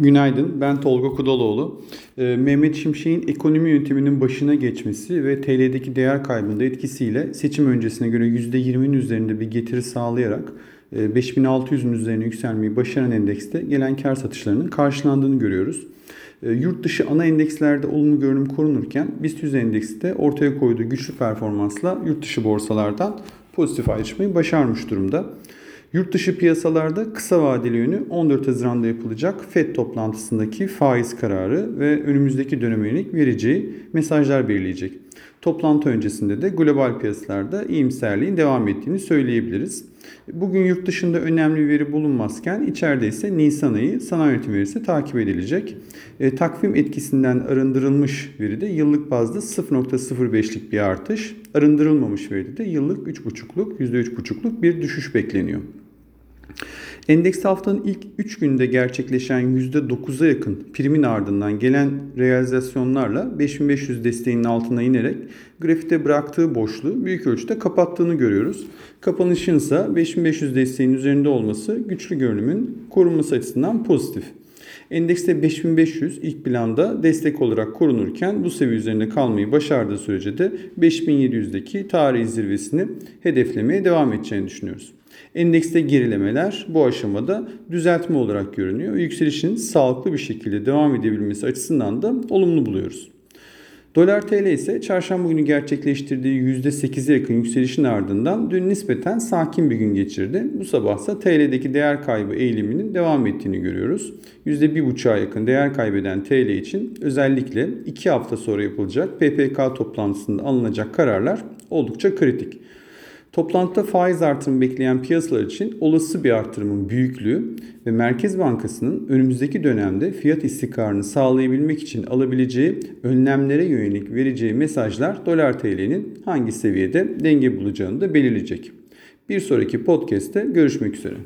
Günaydın, ben Tolga Kudaloğlu. Ee, Mehmet Şimşek'in ekonomi yönetiminin başına geçmesi ve TL'deki değer kaybında etkisiyle seçim öncesine göre %20'nin üzerinde bir getiri sağlayarak e, 5600'ün üzerine yükselmeyi başaran endekste gelen kar satışlarının karşılandığını görüyoruz. E, Yurt dışı ana endekslerde olumlu görünüm korunurken BIST 100 endeksi de ortaya koyduğu güçlü performansla yurt dışı borsalardan pozitif ayrışmayı başarmış durumda. Yurt dışı piyasalarda kısa vadeli yönü 14 Haziran'da yapılacak FED toplantısındaki faiz kararı ve önümüzdeki döneme yönelik vereceği mesajlar belirleyecek. Toplantı öncesinde de global piyasalarda iyimserliğin devam ettiğini söyleyebiliriz. Bugün yurt dışında önemli bir veri bulunmazken içeride ise Nisan ayı sanayi üretim verisi takip edilecek. E, takvim etkisinden arındırılmış veride yıllık bazda 0.05'lik bir artış, arındırılmamış veride de yıllık 3.5'luk, %3.5'luk bir düşüş bekleniyor. Endekste haftanın ilk 3 günde gerçekleşen %9'a yakın primin ardından gelen realizasyonlarla 5500 desteğinin altına inerek grafikte bıraktığı boşluğu büyük ölçüde kapattığını görüyoruz. Kapanışın ise 5500 desteğinin üzerinde olması güçlü görünümün korunması açısından pozitif. Endekste 5500 ilk planda destek olarak korunurken bu seviye üzerinde kalmayı başardığı sürece de 5700'deki tarihi zirvesini hedeflemeye devam edeceğini düşünüyoruz. Endekste gerilemeler bu aşamada düzeltme olarak görünüyor. Yükselişin sağlıklı bir şekilde devam edebilmesi açısından da olumlu buluyoruz. Dolar TL ise çarşamba günü gerçekleştirdiği %8'e yakın yükselişin ardından dün nispeten sakin bir gün geçirdi. Bu sabah ise TL'deki değer kaybı eğiliminin devam ettiğini görüyoruz. %1,5'a yakın değer kaybeden TL için özellikle 2 hafta sonra yapılacak PPK toplantısında alınacak kararlar oldukça kritik. Toplantıda faiz artırımı bekleyen piyasalar için olası bir artırımın büyüklüğü ve Merkez Bankası'nın önümüzdeki dönemde fiyat istikrarını sağlayabilmek için alabileceği önlemlere yönelik vereceği mesajlar dolar TL'nin hangi seviyede denge bulacağını da belirleyecek. Bir sonraki podcast'te görüşmek üzere.